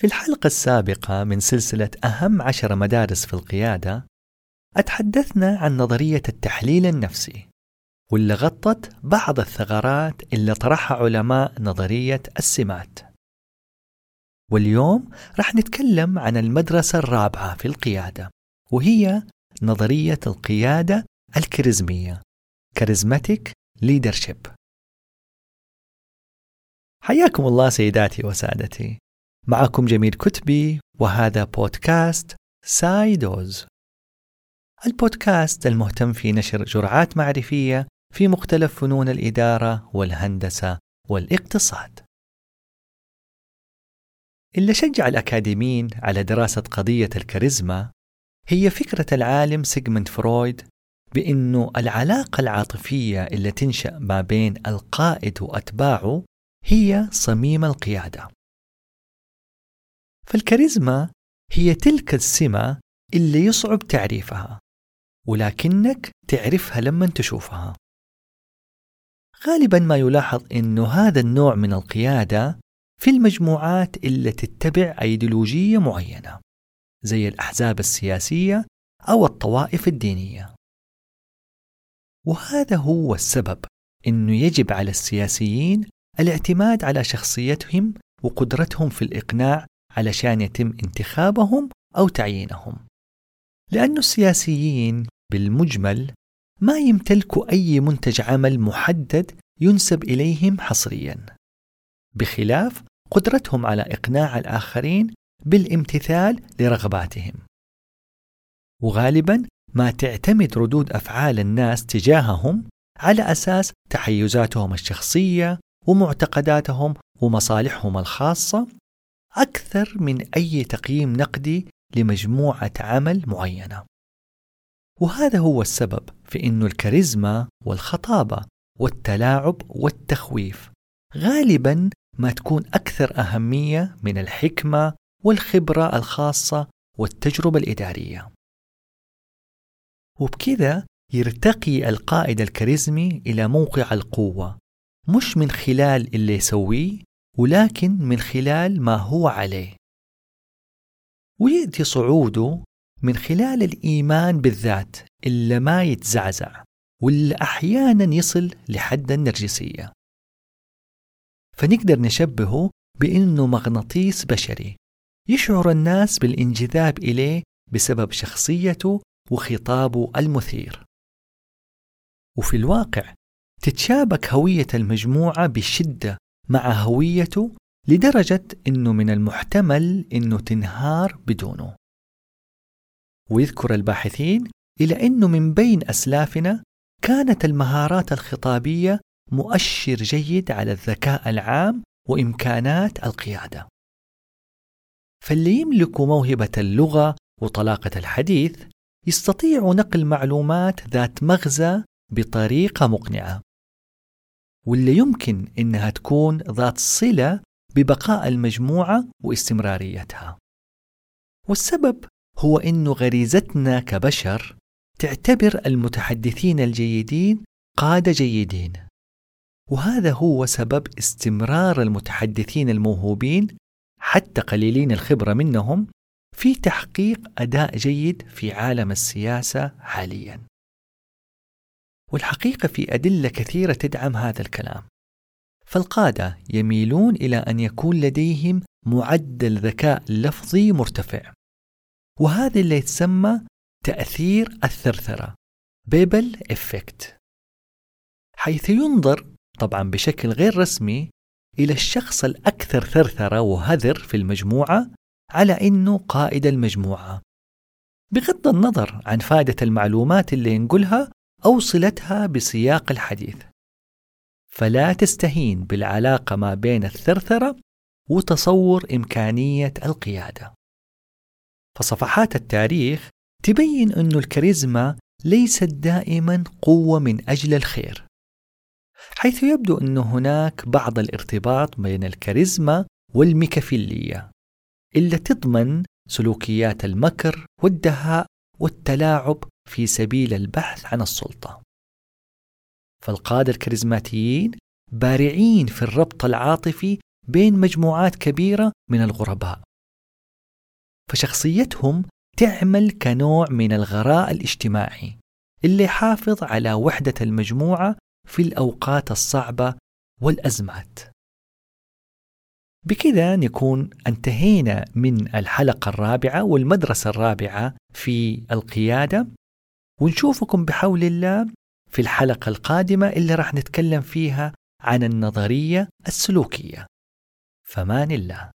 في الحلقة السابقة من سلسلة أهم عشر مدارس في القيادة أتحدثنا عن نظرية التحليل النفسي واللي غطت بعض الثغرات اللي طرحها علماء نظرية السمات. واليوم رح نتكلم عن المدرسة الرابعة في القيادة وهي نظرية القيادة الكاريزمية charismatic leadership. حياكم الله سيداتي وسادتي. معكم جميل كتبي وهذا بودكاست سايدوز البودكاست المهتم في نشر جرعات معرفية في مختلف فنون الإدارة والهندسة والاقتصاد. اللي شجع الأكاديميين على دراسة قضية الكاريزما هي فكرة العالم سيغموند فرويد بأنه العلاقة العاطفية اللي تنشأ ما بين القائد وأتباعه هي صميم القيادة. فالكاريزما هي تلك السمة اللي يصعب تعريفها ولكنك تعرفها لما تشوفها. غالبا ما يلاحظ أنه هذا النوع من القيادة في المجموعات اللي تتبع أيديولوجية معينة زي الأحزاب السياسية أو الطوائف الدينية. وهذا هو السبب أنه يجب على السياسيين الاعتماد على شخصيتهم وقدرتهم في الإقناع علشان يتم انتخابهم أو تعيينهم. لأن السياسيين بالمجمل ما يمتلكوا أي منتج عمل محدد ينسب إليهم حصريا. بخلاف قدرتهم على إقناع الآخرين بالامتثال لرغباتهم. وغالبا ما تعتمد ردود أفعال الناس تجاههم على أساس تحيزاتهم الشخصية ومعتقداتهم ومصالحهم الخاصة أكثر من أي تقييم نقدي لمجموعة عمل معينة. وهذا هو السبب في أن الكاريزما والخطابة والتلاعب والتخويف غالبا ما تكون أكثر أهمية من الحكمة والخبرة الخاصة والتجربة الإدارية. وبكذا يرتقي القائد الكاريزمي إلى موقع القوة مش من خلال اللي يسويه ولكن من خلال ما هو عليه. ويأتي صعوده من خلال الإيمان بالذات اللي ما يتزعزع واللي أحيانا يصل لحد النرجسية. فنقدر نشبهه بأنه مغناطيس بشري يشعر الناس بالانجذاب إليه بسبب شخصيته وخطابه المثير. وفي الواقع تتشابك هوية المجموعة بشدة مع هويته لدرجة أنه من المحتمل أنه تنهار بدونه. ويذكر الباحثين إلى أنه من بين أسلافنا كانت المهارات الخطابية مؤشر جيد على الذكاء العام وإمكانات القيادة. فاللي يملك موهبة اللغة وطلاقة الحديث يستطيع نقل معلومات ذات مغزى بطريقة مقنعة. واللي يمكن إنها تكون ذات صلة ببقاء المجموعة واستمراريتها. والسبب هو إنه غريزتنا كبشر تعتبر المتحدثين الجيدين قادة جيدين. وهذا هو سبب استمرار المتحدثين الموهوبين حتى قليلين الخبرة منهم في تحقيق أداء جيد في عالم السياسة حالياً. والحقيقة في أدلة كثيرة تدعم هذا الكلام. فالقادة يميلون إلى أن يكون لديهم معدل ذكاء لفظي مرتفع. وهذا اللي يتسمى تأثير الثرثرة babble effect حيث ينظر طبعا بشكل غير رسمي إلى الشخص الأكثر ثرثرة وهذر في المجموعة على أنه قائد المجموعة. بغض النظر عن فائدة المعلومات اللي ينقلها أو صلتها بسياق الحديث. فلا تستهين بالعلاقة ما بين الثرثرة وتصور إمكانية القيادة. فصفحات التاريخ تبين أن الكاريزما ليست دائما قوة من أجل الخير حيث يبدو أن هناك بعض الارتباط بين الكاريزما والميكافيلية اللي تضمن سلوكيات المكر والدهاء والتلاعب في سبيل البحث عن السلطة. فالقادة الكاريزماتيين بارعين في الربط العاطفي بين مجموعات كبيرة من الغرباء، فشخصيتهم تعمل كنوع من الغراء الاجتماعي اللي يحافظ على وحدة المجموعة في الأوقات الصعبة والأزمات. بكذا نكون انتهينا من الحلقة الرابعة والمدرسة الرابعة في القيادة. ونشوفكم بحول الله في الحلقة القادمة اللي راح نتكلم فيها عن النظرية السلوكية. فمان الله.